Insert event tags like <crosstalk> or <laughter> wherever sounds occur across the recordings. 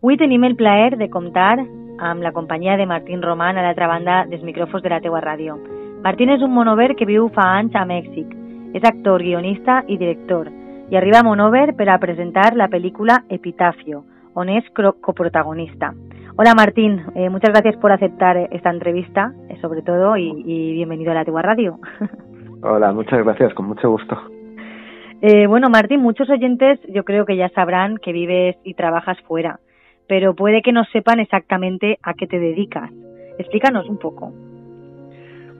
Avui tenim el plaer de comptar amb la companyia de Martín Roman a l'altra banda dels micròfons de la teua ràdio. Martín és un monover que viu fa anys a Mèxic. És actor, guionista i director i arriba a Monover per a presentar la pel·lícula Epitafio, on és coprotagonista. Hola Martín, eh, muchas gracias por aceptar esta entrevista, eh, sobre todo, y, y, bienvenido a la Tegua Radio. <laughs> Hola, muchas gracias, con mucho gusto. Eh, bueno, Martín, muchos oyentes yo creo que ya sabrán que vives y trabajas fuera, pero puede que no sepan exactamente a qué te dedicas. Explícanos un poco.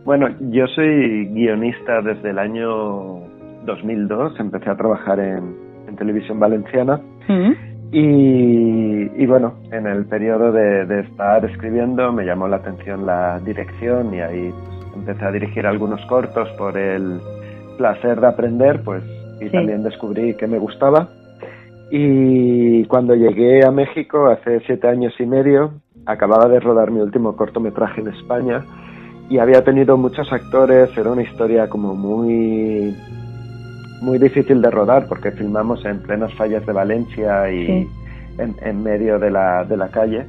Bueno, yo soy guionista desde el año 2002, empecé a trabajar en, en televisión valenciana. Mm. Y, bueno, en el periodo de, estar escribiendo me llamó la atención la dirección y ahí pues, empecé a dirigir algunos cortos por el placer de aprender, pues, y también descubrí que me gustaba. Y cuando llegué a México hace siete años y medio, acababa de rodar mi último cortometraje en España y había tenido muchos actores, era una historia como muy muy difícil de rodar porque filmamos en plenas fallas de Valencia y en, medio de la, de la calle.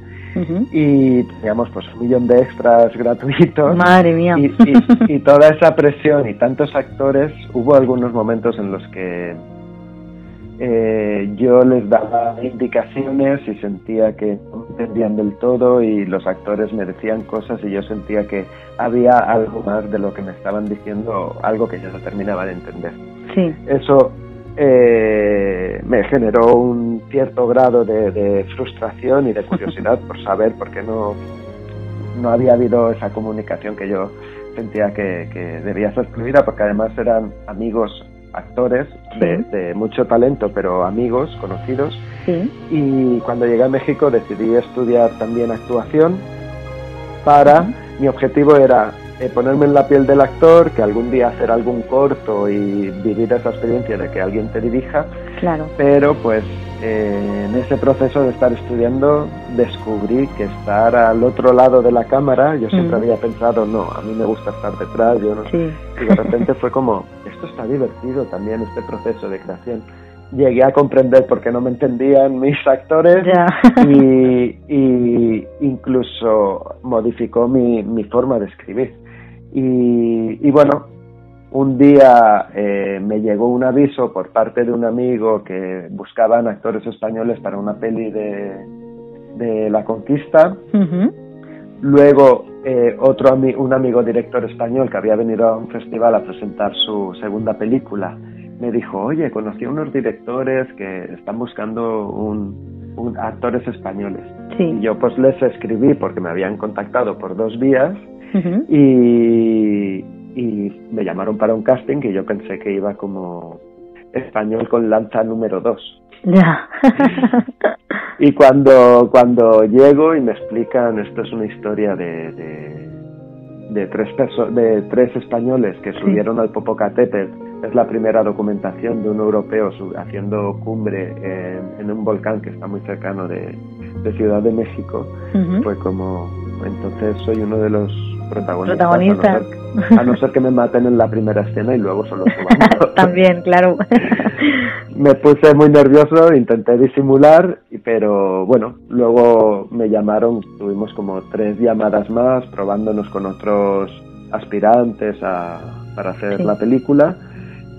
Y teníamos pues un millón de extras gratuitos. Madre mía. y, toda esa presión y tantos actores, hubo algunos momentos en los que eh, yo les daba indicaciones y sentía que no entendían del todo y los actores me decían cosas y yo sentía que había algo más de lo que me estaban diciendo, algo que yo no terminaba de entender. Sí. Eso eh, me generó un cierto grado de, frustración y de curiosidad <laughs> por saber por qué no, no había habido esa comunicación que yo sentía que, que debía ser fluida, porque además eran amigos actores de, mucho talento, pero amigos, conocidos. Y cuando llegué a México decidí estudiar también actuación para, mi objetivo era eh, ponerme en la piel del actor, que algún día hacer algún corto y vivir esa experiencia de que alguien te dirija. Claro. Pero pues eh, en ese proceso de estar estudiando descubrí que estar al otro lado de la cámara, yo siempre había pensado, no, a mí me gusta estar detrás, yo no. Y de repente fue como, está divertido también, este proceso de creación. Llegué a comprender por qué no me entendían mis actores <laughs> y, incluso modificó mi, mi forma de escribir. Y, bueno, un día eh, me llegó un aviso por parte de un amigo que buscaban actores españoles para una peli de, de La Conquista. Luego eh, otro un amigo director español que había venido a un festival a presentar su segunda película me dijo, oye, conocí a unos directores que están buscando un, actores españoles. Y yo pues les escribí porque me habían contactado por dos vías y, y me llamaron para un casting que yo pensé que iba como español con lanza número dos. Ya. y cuando, cuando llego y me explican, esto es una historia de, de, tres, de tres españoles que subieron al Popocatépetl, es la primera documentación de un europeo haciendo cumbre en, un volcán que está muy cercano de, Ciudad de México, fue como, entonces soy uno de los protagonistas. A, no ser, que me maten en la primera escena y luego solo subamos. <laughs> También, claro. me puse muy nervioso, intenté disimular, pero bueno, luego me llamaron, tuvimos como tres llamadas más, probándonos con otros aspirantes para hacer la película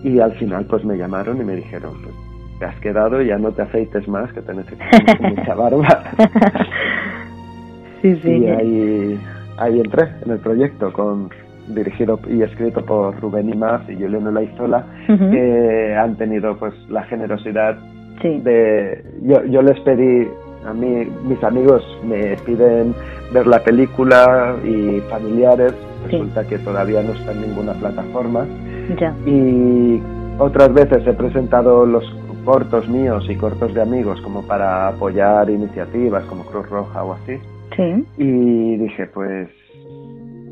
y al final pues me llamaron y me dijeron, pues, te has quedado, ya no te aceites más, que te necesitamos mucha barba. <laughs> sí, sí. Y ahí ahí entré en el proyecto con dirigido y escrito por Rubén Imaz y Juliano Laizola que han tenido pues la generosidad de yo, yo les pedí a mí mis amigos me piden ver la película y familiares resulta que todavía no está en ninguna plataforma. Y otras veces he presentado los cortos míos y cortos de amigos como para apoyar iniciativas como Cruz Roja o así y dije, pues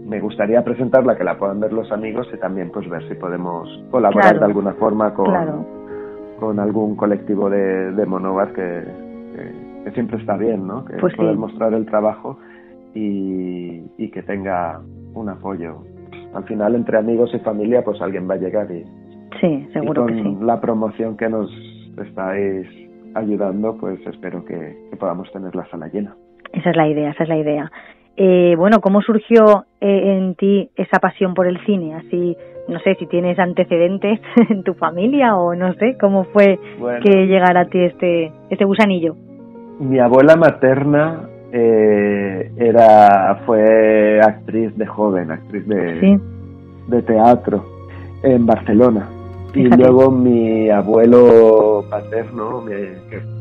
me gustaría presentarla, que la puedan ver los amigos y también pues ver si podemos colaborar de alguna forma con, con algún colectivo de, de que, que, siempre está bien, ¿no? Que pues poder mostrar el trabajo y, y que tenga un apoyo. Al final, entre amigos y familia, pues alguien va a llegar y, sí, seguro con que sí. la promoción que nos estáis ayudando, pues espero que, podamos tener la sala llena. Esa es la idea, esa es la idea. Eh, bueno, ¿cómo surgió eh, en ti esa pasión por el cine? Así, no sé si tienes antecedentes <laughs> en tu familia o no sé, ¿cómo fue que llegara a ti este, este gusanillo? Mi abuela materna eh, era fue actriz de joven, actriz de, de teatro en Barcelona. Y luego mi abuelo paterno, que,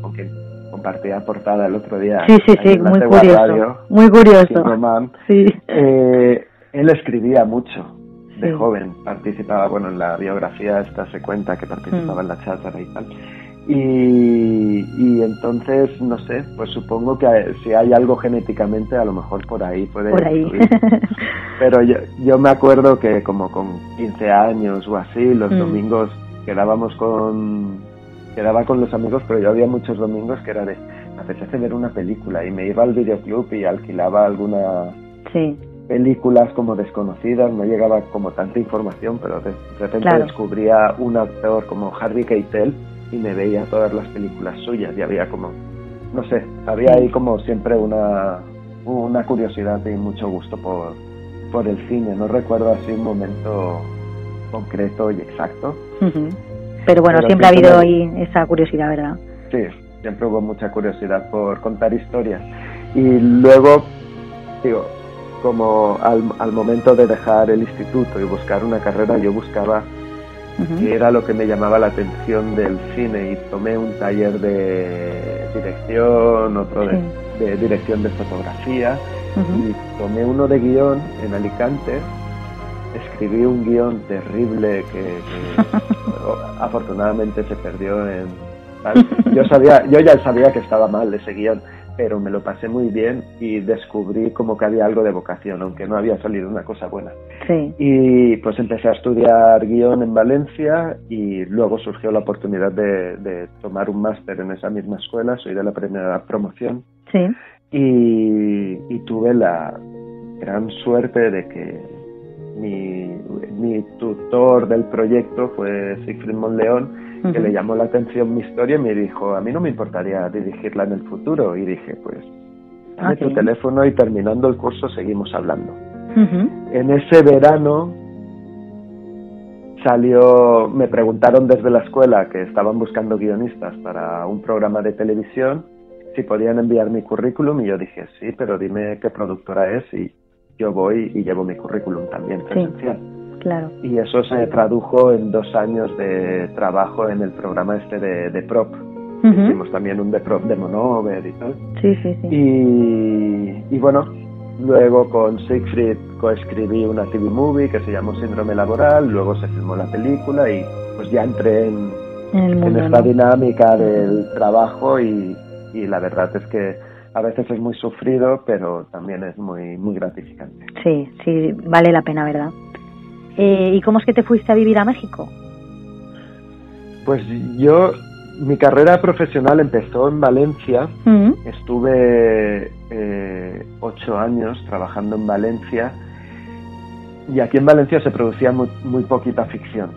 con quien compartía portada el otro día. Sí, sí, sí, muy curioso. muy curioso. Sí. Eh, él escribía mucho de joven. Participaba, bueno, en la biografía esta se cuenta que participaba mm. en la cháchara y tal. Y, entonces, no sé, pues supongo que si hay algo genéticamente, a lo mejor por ahí puede Por ahí. <laughs> Pero yo, yo me acuerdo que como con 15 años o así, los mm. domingos quedábamos con... Quedaba con los amigos, pero yo había muchos domingos que era de... Me apetece ver una película y me iba al videoclub y alquilaba alguna... Sí. películas como desconocidas, no llegaba como tanta información, pero de, repente descubría un actor como Harvey Keitel y me veía todas las películas suyas y había como, no sé, había ahí como siempre una, una curiosidad y mucho gusto por, por el cine. No recuerdo así un momento concreto y exacto. Pero bueno, siempre ha habido ahí esa curiosidad, ¿verdad? Sí, siempre hubo mucha curiosidad por contar historias. Y luego, digo, como al, al momento de dejar el instituto y buscar una carrera, yo buscaba que era lo que me llamaba la atención del cine y tomé un taller de dirección, otro de, dirección de fotografía y tomé uno de guion en Alicante. Escribí un guion terrible que, <laughs> afortunadamente se perdió en... Yo, sabía, yo ya sabía que estaba mal ese guion, pero me lo pasé muy bien y descubrí como que había algo de vocación, aunque no había salido una cosa buena. Sí. Y pues empecé a estudiar guion en Valencia y luego surgió la oportunidad de, tomar un máster en esa misma escuela, soy de la primera promoción. Sí. Y, y tuve la gran suerte de que mi, mi tutor del proyecto fue Siegfried Monleón, que le llamó la atención mi historia y me dijo, a mí no me importaría dirigirla en el futuro. Y dije, pues, dame tu teléfono y terminando el curso seguimos hablando. En ese verano salió, me preguntaron desde la escuela que estaban buscando guionistas para un programa de televisión si podían enviar mi currículum y yo dije, sí, pero dime qué productora es y yo voy y llevo mi currículum también presencial. Claro. Y eso se tradujo en dos años de trabajo en el programa este de, de Prop. Hicimos también un de Prop de Monover y tal. Sí, sí, sí. Y, y bueno, luego con Siegfried coescribí una TV movie que se llamó Síndrome Laboral, luego se filmó la película y pues ya entré en, en, esta dinámica del trabajo y, y la verdad es que a veces es muy sufrido, pero también es muy, muy gratificante. Sí, sí, vale la pena, ¿verdad? Eh, ¿Y cómo es que te fuiste a vivir a México? Pues yo, mi carrera profesional empezó en Valencia. Mm. Estuve eh, ocho años trabajando en Valencia. Y aquí en Valencia se producía muy, muy poquita ficción.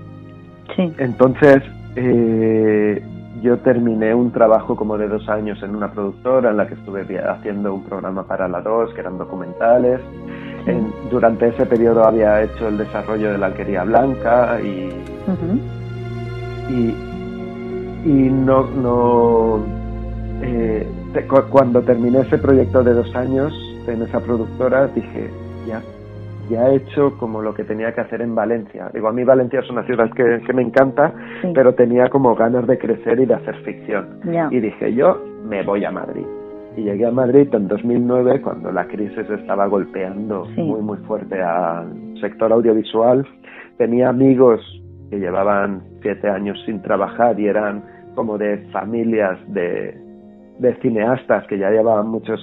Sí. Entonces, eh, yo terminé un trabajo como de dos años en una productora en la que estuve haciendo un programa para la 2, que eran documentales. Durante ese periodo había hecho el desarrollo de la alquería blanca y, y, no, no eh, cuando terminé ese proyecto de dos años en esa productora dije, ya, ya he hecho como lo que tenía que hacer en Valencia. Digo, a mí Valencia es una ciudad que, me encanta, pero tenía como ganas de crecer y de hacer ficción. Y dije, yo me voy a Madrid. Y llegué a Madrid en 2009 cuando la crisis estaba golpeando muy muy fuerte al sector audiovisual. Tenía amigos que llevaban siete años sin trabajar y eran como de familias de, de cineastas que ya llevaban muchos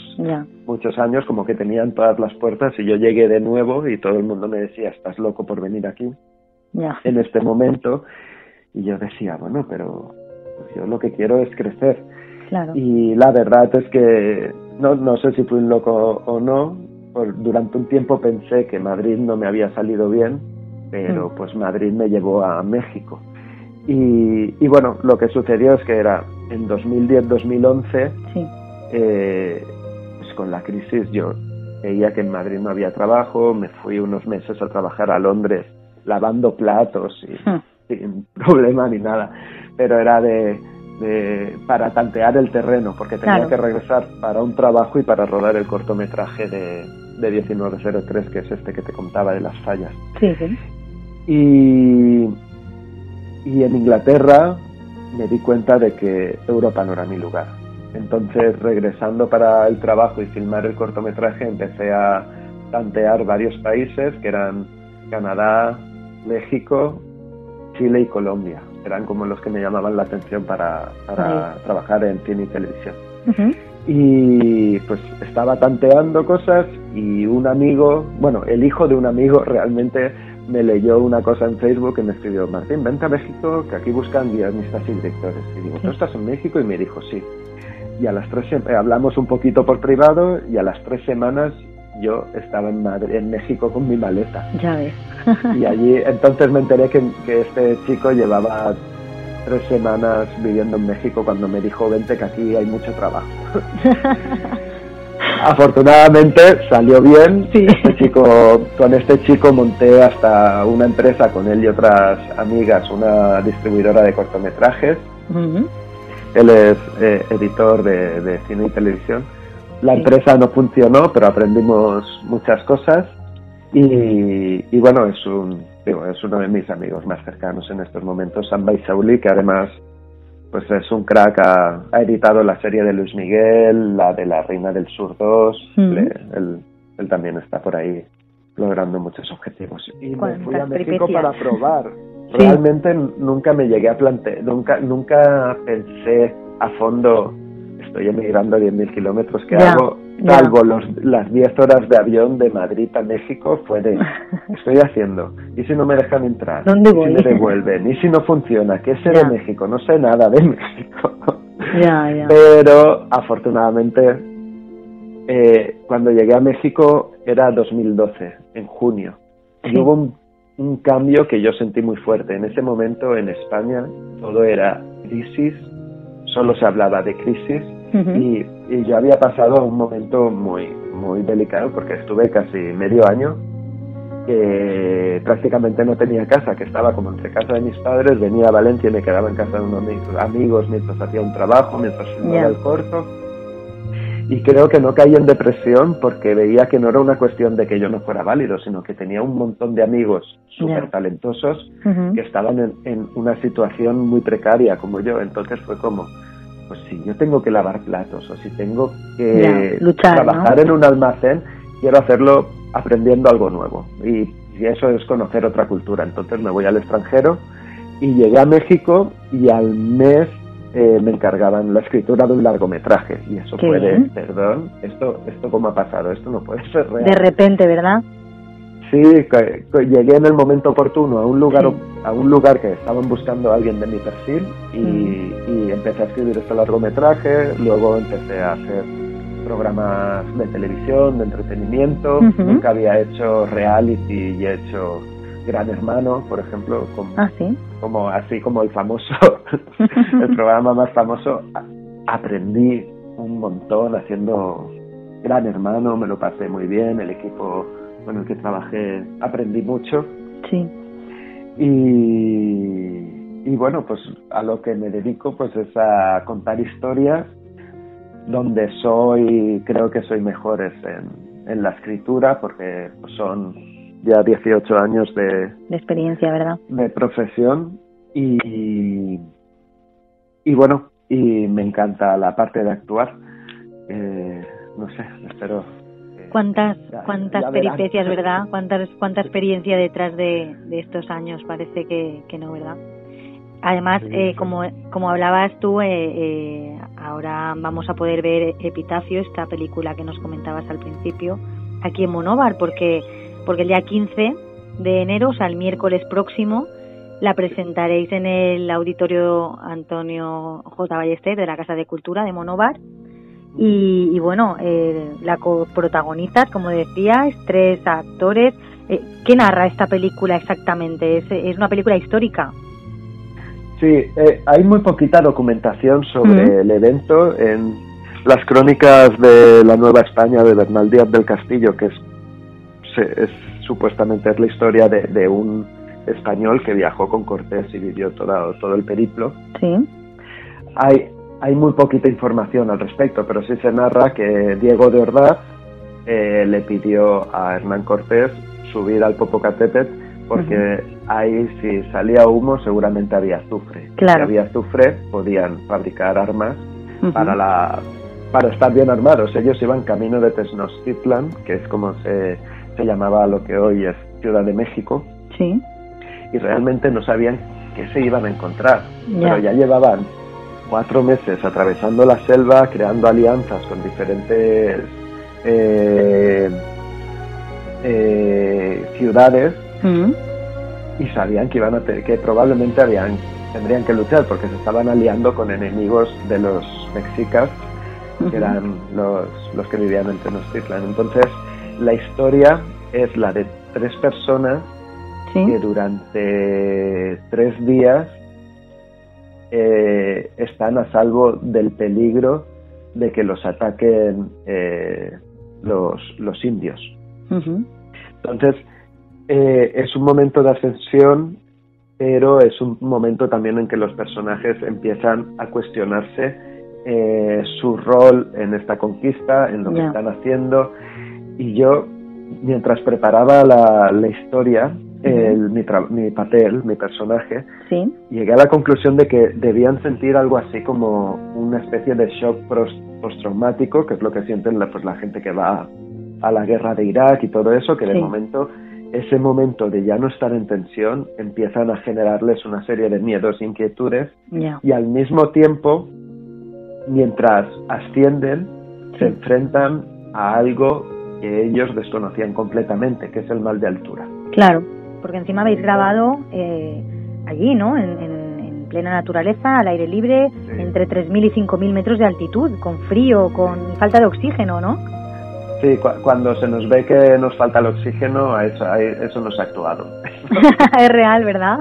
muchos años como que tenían todas las puertas y yo llegué de nuevo y todo el mundo me decía estás loco por venir aquí en este momento y yo decía bueno pero pues yo lo que quiero es crecer y la verdad es que no, no sé si fui un loco o no. Por, durante un tiempo pensé que Madrid no me había salido bien, pero mm. pues Madrid me llevó a México. Y, y, bueno, lo que sucedió es que era en 2010-2011, eh, pues con la crisis yo veía que en Madrid no había trabajo, me fui unos meses a trabajar a Londres lavando platos y, hmm. sin <laughs> problema ni nada, pero era de, para tantear el terreno, porque tenía que regresar para un trabajo y para rodar el cortometraje de, de 1903, que es este que te contaba de las fallas. Sí, sí. Y, y en Inglaterra me di cuenta de que Europa no era mi lugar. Entonces, regresando para el trabajo y filmar el cortometraje, empecé a tantear varios países que eran Canadá, México, Chile y Colombia. Eran como los que me llamaban la atención para, trabajar en cine y televisión. Y pues estaba tanteando cosas y un amigo, bueno, el hijo de un amigo realmente me leyó una cosa en Facebook y me escribió, Martín, vente a México, que aquí buscan guionistas y directores. Y digo, ¿tú estás en México? Y me dijo, sí. Y a las tres, hablamos un poquito por privado y a las tres semanas yo estaba en Madrid, en México con mi maleta. Ya ves. <laughs> y allí entonces me enteré que, que este chico llevaba tres semanas viviendo en México cuando me dijo, vente que aquí hay mucho trabajo. <laughs> Afortunadamente salió bien. Este chico, con este chico monté hasta una empresa con él y otras amigas, una distribuidora de cortometrajes. Él es eh, editor de, cine y televisión. La empresa no funcionó, pero aprendimos muchas cosas. Y, y bueno, es un, digo, es uno de mis amigos más cercanos en estos momentos, Samba Sauli, que además pues es un crack, ha, editado la serie de Luis Miguel, la de La Reina del Sur 2, él, también está por ahí logrando muchos objetivos. Y me fui a México para probar. <laughs> Realmente nunca me llegué a plantear, nunca, nunca pensé a fondo, estoy emigrando 10.000 kilómetros, ¿qué hago? Salvo los, las 10 horas de avión de Madrid a México, fue de, <laughs> estoy haciendo? ¿Y si no me dejan entrar? ¿Dónde voy? ¿Y si me devuelven? ¿Y si no funciona? ¿Qué sé de México? No sé nada de <laughs> México. Pero afortunadamente, eh, cuando llegué a México era 2012, en junio. Y hubo un, un cambio que yo sentí muy fuerte. En ese momento en España todo era crisis, solo se hablaba de crisis y, yo había pasado un momento muy, muy delicado porque estuve casi medio año que prácticamente no tenía casa, que estaba como entre casa de mis padres, venía a Valencia y me quedaba en casa de unos amigos mientras hacía un trabajo, mientras filmaba el corto. Y creo que no caí en depresión porque veía que no era una cuestión de que yo no fuera válido, sino que tenía un montón de amigos súper talentosos que estaban en, en, una situación muy precaria como yo. Entonces fue como, pues si yo tengo que lavar platos o si tengo que trabajar en un almacén, quiero hacerlo aprendiendo algo nuevo. Y, eso es conocer otra cultura. Entonces me voy al extranjero y llegué a México y al mes eh, me encargaban la escritura de un largometraje. Y eso fue de, perdón, esto, esto cómo ha pasado, esto no puede ser real. De repente, ¿verdad? Sí, llegué en el momento oportuno a un lugar a un lugar que estaban buscando a alguien de mi perfil y, empecé a escribir este largometraje, luego empecé a hacer programas de televisión, de entretenimiento, nunca había hecho reality y he hecho Gran Hermano, por ejemplo, como, ¿Ah, como así como el famoso, <laughs> el programa más famoso, aprendí un montón haciendo Gran Hermano, me lo pasé muy bien, el equipo con el que trabajé aprendí mucho. Sí. Y, y bueno, pues a lo que me dedico pues es a contar historias donde soy, creo que soy mejor en, en la escritura porque son ya 18 años de, de experiencia, ¿verdad? De profesión y, y bueno, y me encanta la parte de actuar. Eh, no sé, espero cuántas cuántas peripecias, <laughs> ¿verdad? Cuántas cuánta experiencia detrás de, estos años, parece que, que no, ¿verdad? Además, eh, como, como hablabas tú, eh, eh, ahora vamos a poder ver Epitafio, esta película que nos comentabas al principio, aquí en Monóvar, porque, porque el día 15 de enero, o sea, el miércoles próximo, la presentaréis en el auditorio Antonio J. Ballester de la Casa de Cultura de Monóvar y, bueno, eh, la coprotagonista, como decías, tres actores. Eh, ¿Qué narra esta película exactamente? ¿Es, ¿Es una película histórica? Sí, eh, hay muy poquita documentación sobre el evento en las crónicas de la Nueva España de Bernal Díaz del Castillo, que es, es supuestamente es la historia de, un español que viajó con Cortés y vivió todo, todo el periplo. Sí. Hay, hay muy poquita información al respecto, pero sí se narra que Diego de Ordaz eh, le pidió a Hernán Cortés subir al Popocatépetl porque ahí si salía humo seguramente había azufre. Claro. Si había azufre podían fabricar armas para la para estar bien armados. Ellos iban camino de Tenochtitlan, que es como se, se llamaba lo que hoy es Ciudad de México. Sí. Y realmente no sabían qué se iban a encontrar. Pero ya llevaban cuatro meses atravesando la selva, creando alianzas con diferentes eh, eh, ciudades mm. y sabían que iban a que probablemente habían tendrían que luchar porque se estaban aliando con enemigos de los mexicas que eran los, los que vivían en Tenochtitlan. Entonces, la historia es la de tres personas que durante tres días eh, están a salvo del peligro de que los ataquen eh, los, los indios. Entonces, eh, es un momento de ascensión, pero es un momento también en que los personajes empiezan a cuestionarse su rol en esta conquista, en lo que están haciendo. Y yo, mientras preparaba la, la historia, el, mi, mi, papel, mi personaje, ¿Sí? llegué a la conclusión de que debían sentir algo así como una especie de shock postraumático, que es lo que sienten la, pues, la gente que va a la guerra de Irak y todo eso, que de momento, ese momento de ya no estar en tensión, empiezan a generarles una serie de miedos e inquietudes y al mismo tiempo, mientras ascienden, se enfrentan a algo que ellos desconocían completamente, que es el mal de altura. Claro, porque encima habéis grabado eh, allí, ¿no? En, plena naturaleza, al aire libre, entre 3.000 y 5.000 metros de altitud, con frío, con falta de oxígeno, ¿no? Sí, cuando se nos ve que nos falta el oxígeno, eso, eso nos ha actuado. <laughs> es real, ¿verdad?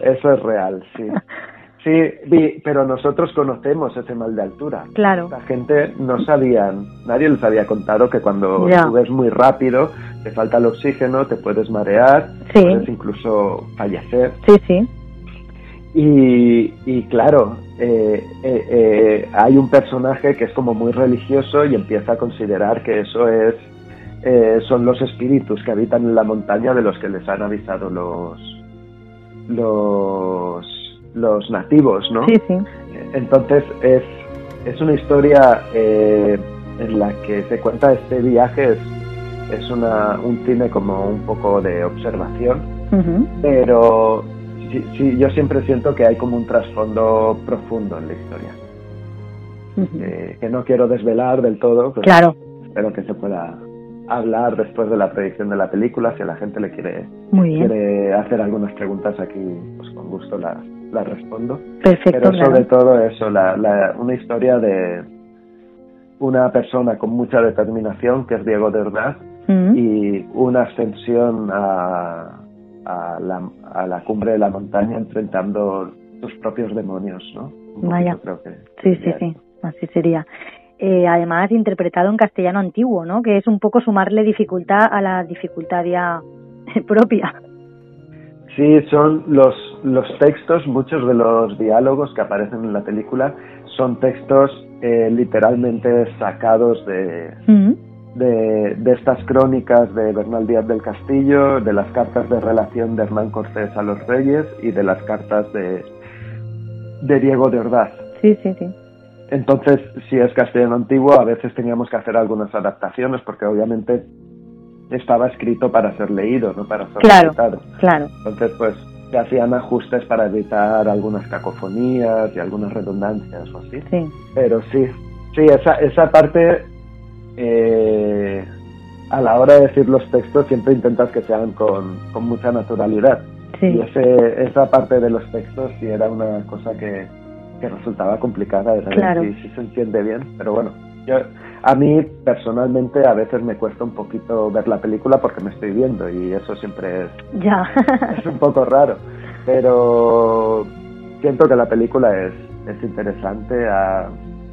eso es real, sí. <laughs> Sí, pero nosotros conocemos ese mal de altura. Claro. La gente no sabía, nadie les había contado que cuando subes muy rápido, te falta el oxígeno, te puedes marear, puedes incluso fallecer. Sí, sí. Y, y claro, eh, eh, eh, hay un personaje que es como muy religioso y empieza a considerar que eso es son los espíritus que habitan en la montaña de los que les han avisado los los los nativos, ¿no? Sí, sí. Entonces es, es una historia eh, en la que se cuenta este viaje, es, es una, un cine como un poco de observación, pero sí, yo siempre siento que hay como un trasfondo profundo en la historia. Eh, que no quiero desvelar del todo, pero claro. espero que se pueda hablar después de la predicción de la película. Si a la gente le quiere, quiere hacer algunas preguntas aquí, pues con gusto las, la respondo. Perfecto. Pero sobre todo eso, la, una historia de una persona con mucha determinación, que es Diego de Ordaz, mm. y una ascensión a, a, la, a la cumbre de la montaña enfrentando sus propios demonios, ¿no? Vaya. sí, sí, sí, así sería. Eh, además, interpretado en castellano antiguo, ¿no? Que es un poco sumarle dificultad a la dificultad ya <laughs> propia. Sí, son los, los textos, muchos de los diálogos que aparecen en la película son textos eh, literalmente sacados de, de, estas crónicas de Bernal Díaz del Castillo, de las cartas de relación de Hernán Cortés a los reyes y de las cartas de, de Diego de Ordaz. Sí, sí, sí. Entonces, si es castellano antiguo, a veces teníamos que hacer algunas adaptaciones porque obviamente estaba escrito para ser leído, no para ser claro, Claro. Entonces, pues se hacían ajustes para evitar algunas cacofonías y algunas redundancias o así. Sí. Pero sí, sí, esa, esa parte, eh, a la hora de decir los textos, siempre intentas que sean con, con mucha naturalidad. Sí. Y ese, esa parte de los textos sí era una cosa que, que resultaba complicada de saber claro. si se entiende bien. Pero bueno, yo a mí personalmente a veces me cuesta un poquito ver la película porque me estoy viendo y eso siempre es, ya. <laughs> es un poco raro. Pero siento que la película es, es interesante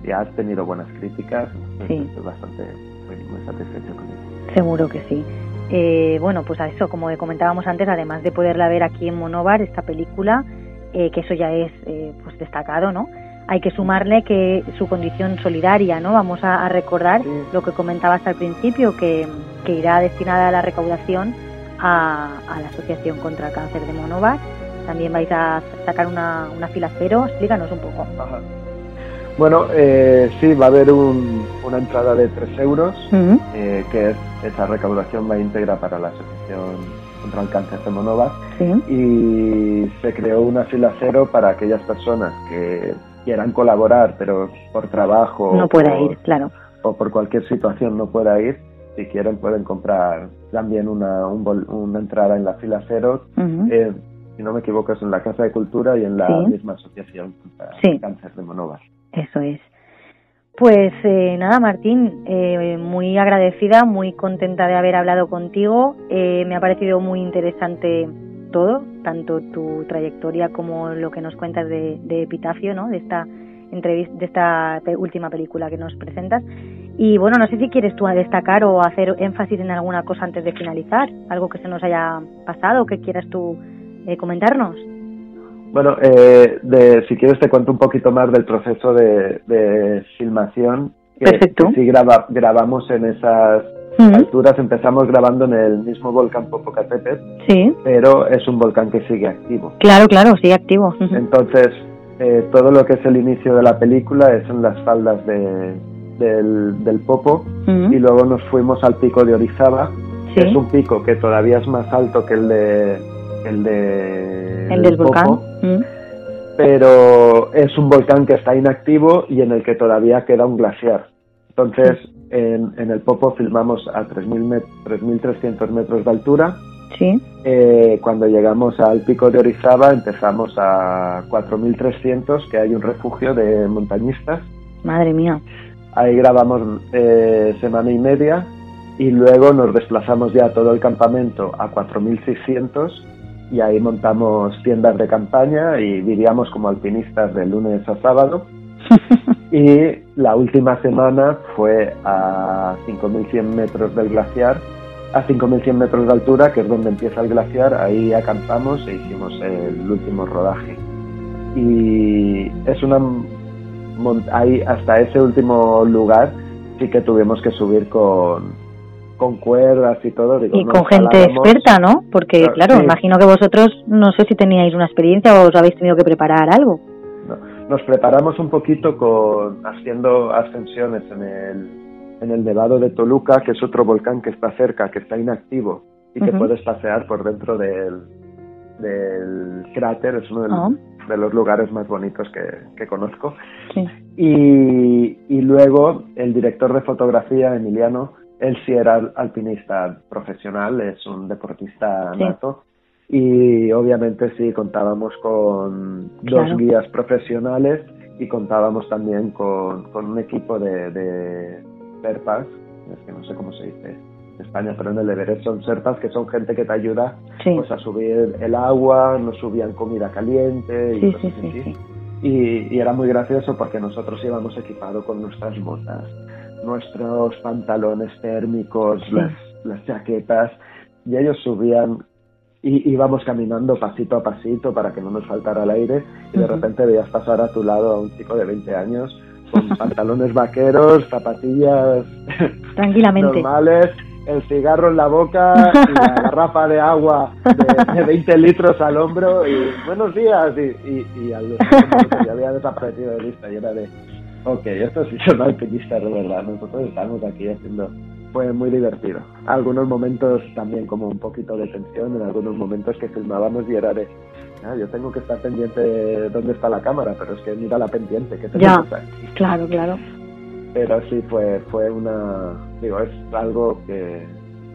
y ha tenido buenas críticas. Sí. Estoy bastante muy, satisfecho con eso. Seguro que sí. Eh, bueno, pues a eso, como comentábamos antes, además de poderla ver aquí en Monobar, esta película, eh, que eso ya es eh, pues destacado, ¿no? Hay que sumarle que su condición solidaria, ¿no? Vamos a, recordar lo que comentabas al principio, que, que, irá destinada a la recaudación a, la Asociación contra el Cáncer de Monobar. También vais a sacar una, una fila cero, explícanos un poco. Bueno, eh, sí, va a haber una entrada de 3 euros, eh, que es, esa recaudación va íntegra para la Asociación contra el Cáncer de Monovar. Y se creó una fila cero para aquellas personas que quieran colaborar, pero por trabajo. No pueda ir, claro. O por cualquier situación no pueda ir. Si quieren, pueden comprar también una, una entrada en la fila cero. Eh, si no me equivoco, es en la Casa de Cultura y en la misma asociación contra el cáncer de Monovar. Eso es. Pues eh, nada, Martín, eh, muy agradecida, muy contenta de haber hablado contigo. Eh, me ha parecido muy interesante todo, tanto tu trayectoria como lo que nos cuentas de, Epitafio, ¿no? De esta entrevista, de esta última película que nos presentas. Y bueno, no sé si quieres tú destacar o hacer énfasis en alguna cosa antes de finalizar, algo que se nos haya pasado o que quieras tú comentarnos. Bueno, eh, de, si quieres te cuento un poquito más del proceso de, filmación. Que, Perfecto. sí grabamos en esas alturas, empezamos grabando en el mismo volcán Popocatépetl, sí. pero es un volcán que sigue activo. Claro, claro, sigue activo. Entonces, eh, todo lo que es el inicio de la película es en las faldas de, del, Popo y luego nos fuimos al pico de Orizaba, que es un pico que todavía es más alto que el de el de el del volcán mm. pero es un volcán que está inactivo y en el que todavía queda un glaciar entonces en, en, el Popo filmamos a 3.300 metros de altura. Sí. Eh, cuando llegamos al pico de Orizaba empezamos a 4.300 que hay un refugio de montañistas. Madre mía. Ahí grabamos eh, semana y media y luego nos desplazamos ya todo el campamento a 4.600 y ahí montamos tiendas de campaña y vivíamos como alpinistas de lunes a sábado. <laughs> y la última semana fue a 5.100 metros del glaciar, a 5.100 metros de altura, que es donde empieza el glaciar, ahí acampamos e hicimos el último rodaje. Y es una... Ahí, hasta ese último lugar sí que tuvimos que subir con, con cuerdas y todo. y con gente experta, ¿no? Porque, claro, imagino que vosotros no sé si teníais una experiencia o os habéis tenido que preparar algo. Nos preparamos un poquito con haciendo ascensiones en el, en el Nevado de Toluca, que es otro volcán que está cerca, que está inactivo y que puedes pasear por dentro del, del cráter, es uno ah. de los lugares más bonitos que, que conozco. Y, y luego el director de fotografía, Emiliano, él sí era alpinista profesional, es un deportista nato. Y obviamente sí contábamos con dos guías profesionales y contábamos también con, un equipo de, de serpas, es que no sé cómo se dice en España, pero en el Everest son serpas que son gente que te ayuda pues a subir el agua, nos subían comida caliente y cosas así. Y, y, era muy gracioso porque nosotros íbamos equipados con nuestras botas, nuestros pantalones térmicos, las, las chaquetas, y ellos subían y íbamos caminando pasito a pasito para que no nos faltara el aire y de repente veías pasar a tu lado a un chico de 20 años con <laughs> pantalones vaqueros, zapatillas Tranquilamente. normales, el cigarro en la boca y la <laughs> garrafa de agua de, 20 litros al hombro y buenos días y, y, y al ya había desaparecido de vista y era de Ok, esto sí son alpinistas de verdad. Nosotros estamos aquí haciendo. Fue muy divertido. Algunos momentos también como un poquito de tensión, en algunos momentos que filmábamos y era de. Ah, yo tengo que estar pendiente de dónde está la cámara, pero es que mira la pendiente que tenemos ya, Claro, claro. Pero sí fue, fue una. Digo, es algo que,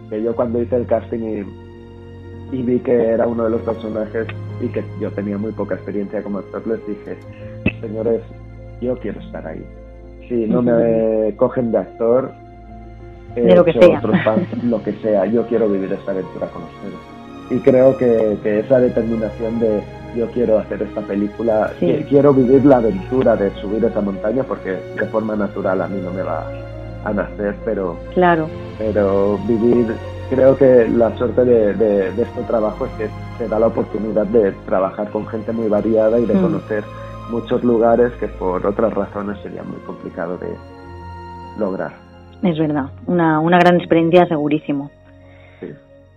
que yo cuando hice el casting y, y vi que era uno de los personajes y que yo tenía muy poca experiencia como actor, les dije, señores, yo quiero estar ahí. Si no me cogen de actor, de lo que sea. <laughs> lo que sea, yo quiero vivir esta aventura con ustedes. Y creo que, que esa determinación de, yo quiero hacer esta película, quiero vivir la aventura de subir esa montaña porque de forma natural a mí no me va a nacer, pero, claro. pero vivir, creo que la suerte de, de, este trabajo es que te da la oportunidad de trabajar con gente muy variada y de mm. conocer muchos lugares que por otras razones sería muy complicado de lograr. Es verdad, una, una gran experiencia segurísimo.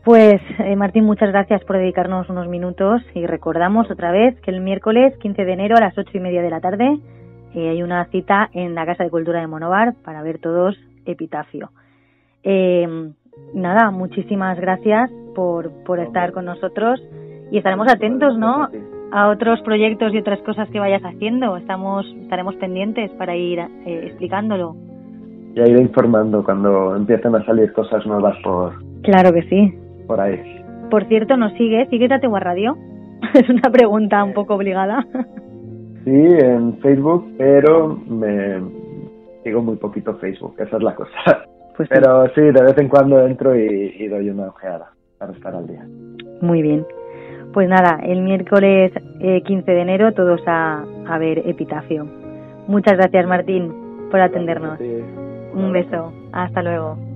Pues eh, Martín, muchas gracias por dedicarnos unos minutos y recordamos otra vez que el miércoles 15 de enero a las ocho y media de la tarde eh, hay una cita en la Casa de Cultura de Monovar para ver todos Epitafio. Eh, nada, muchísimas gracias por, por estar con nosotros y estaremos atentos, ¿no? A otros proyectos y otras cosas que vayas haciendo. Estamos, estaremos pendientes para ir explicándolo. Ya iré informando cuando empiecen a salir cosas nuevas por. Claro que sí por ahí. Por cierto, ¿nos sigue? ¿Sigues a Tegua Radio? <laughs> es una pregunta un poco obligada. sí, en Facebook, pero me sigo muy poquito Facebook, esa es la cosa. Pues pero sí. de vez en cuando entro y, doy una ojeada para estar al día. Muy bien. Pues nada, el miércoles 15 eh, de enero todos a, a ver Epitafio. Muchas gracias Martín por atendernos. Un beso. Hasta luego.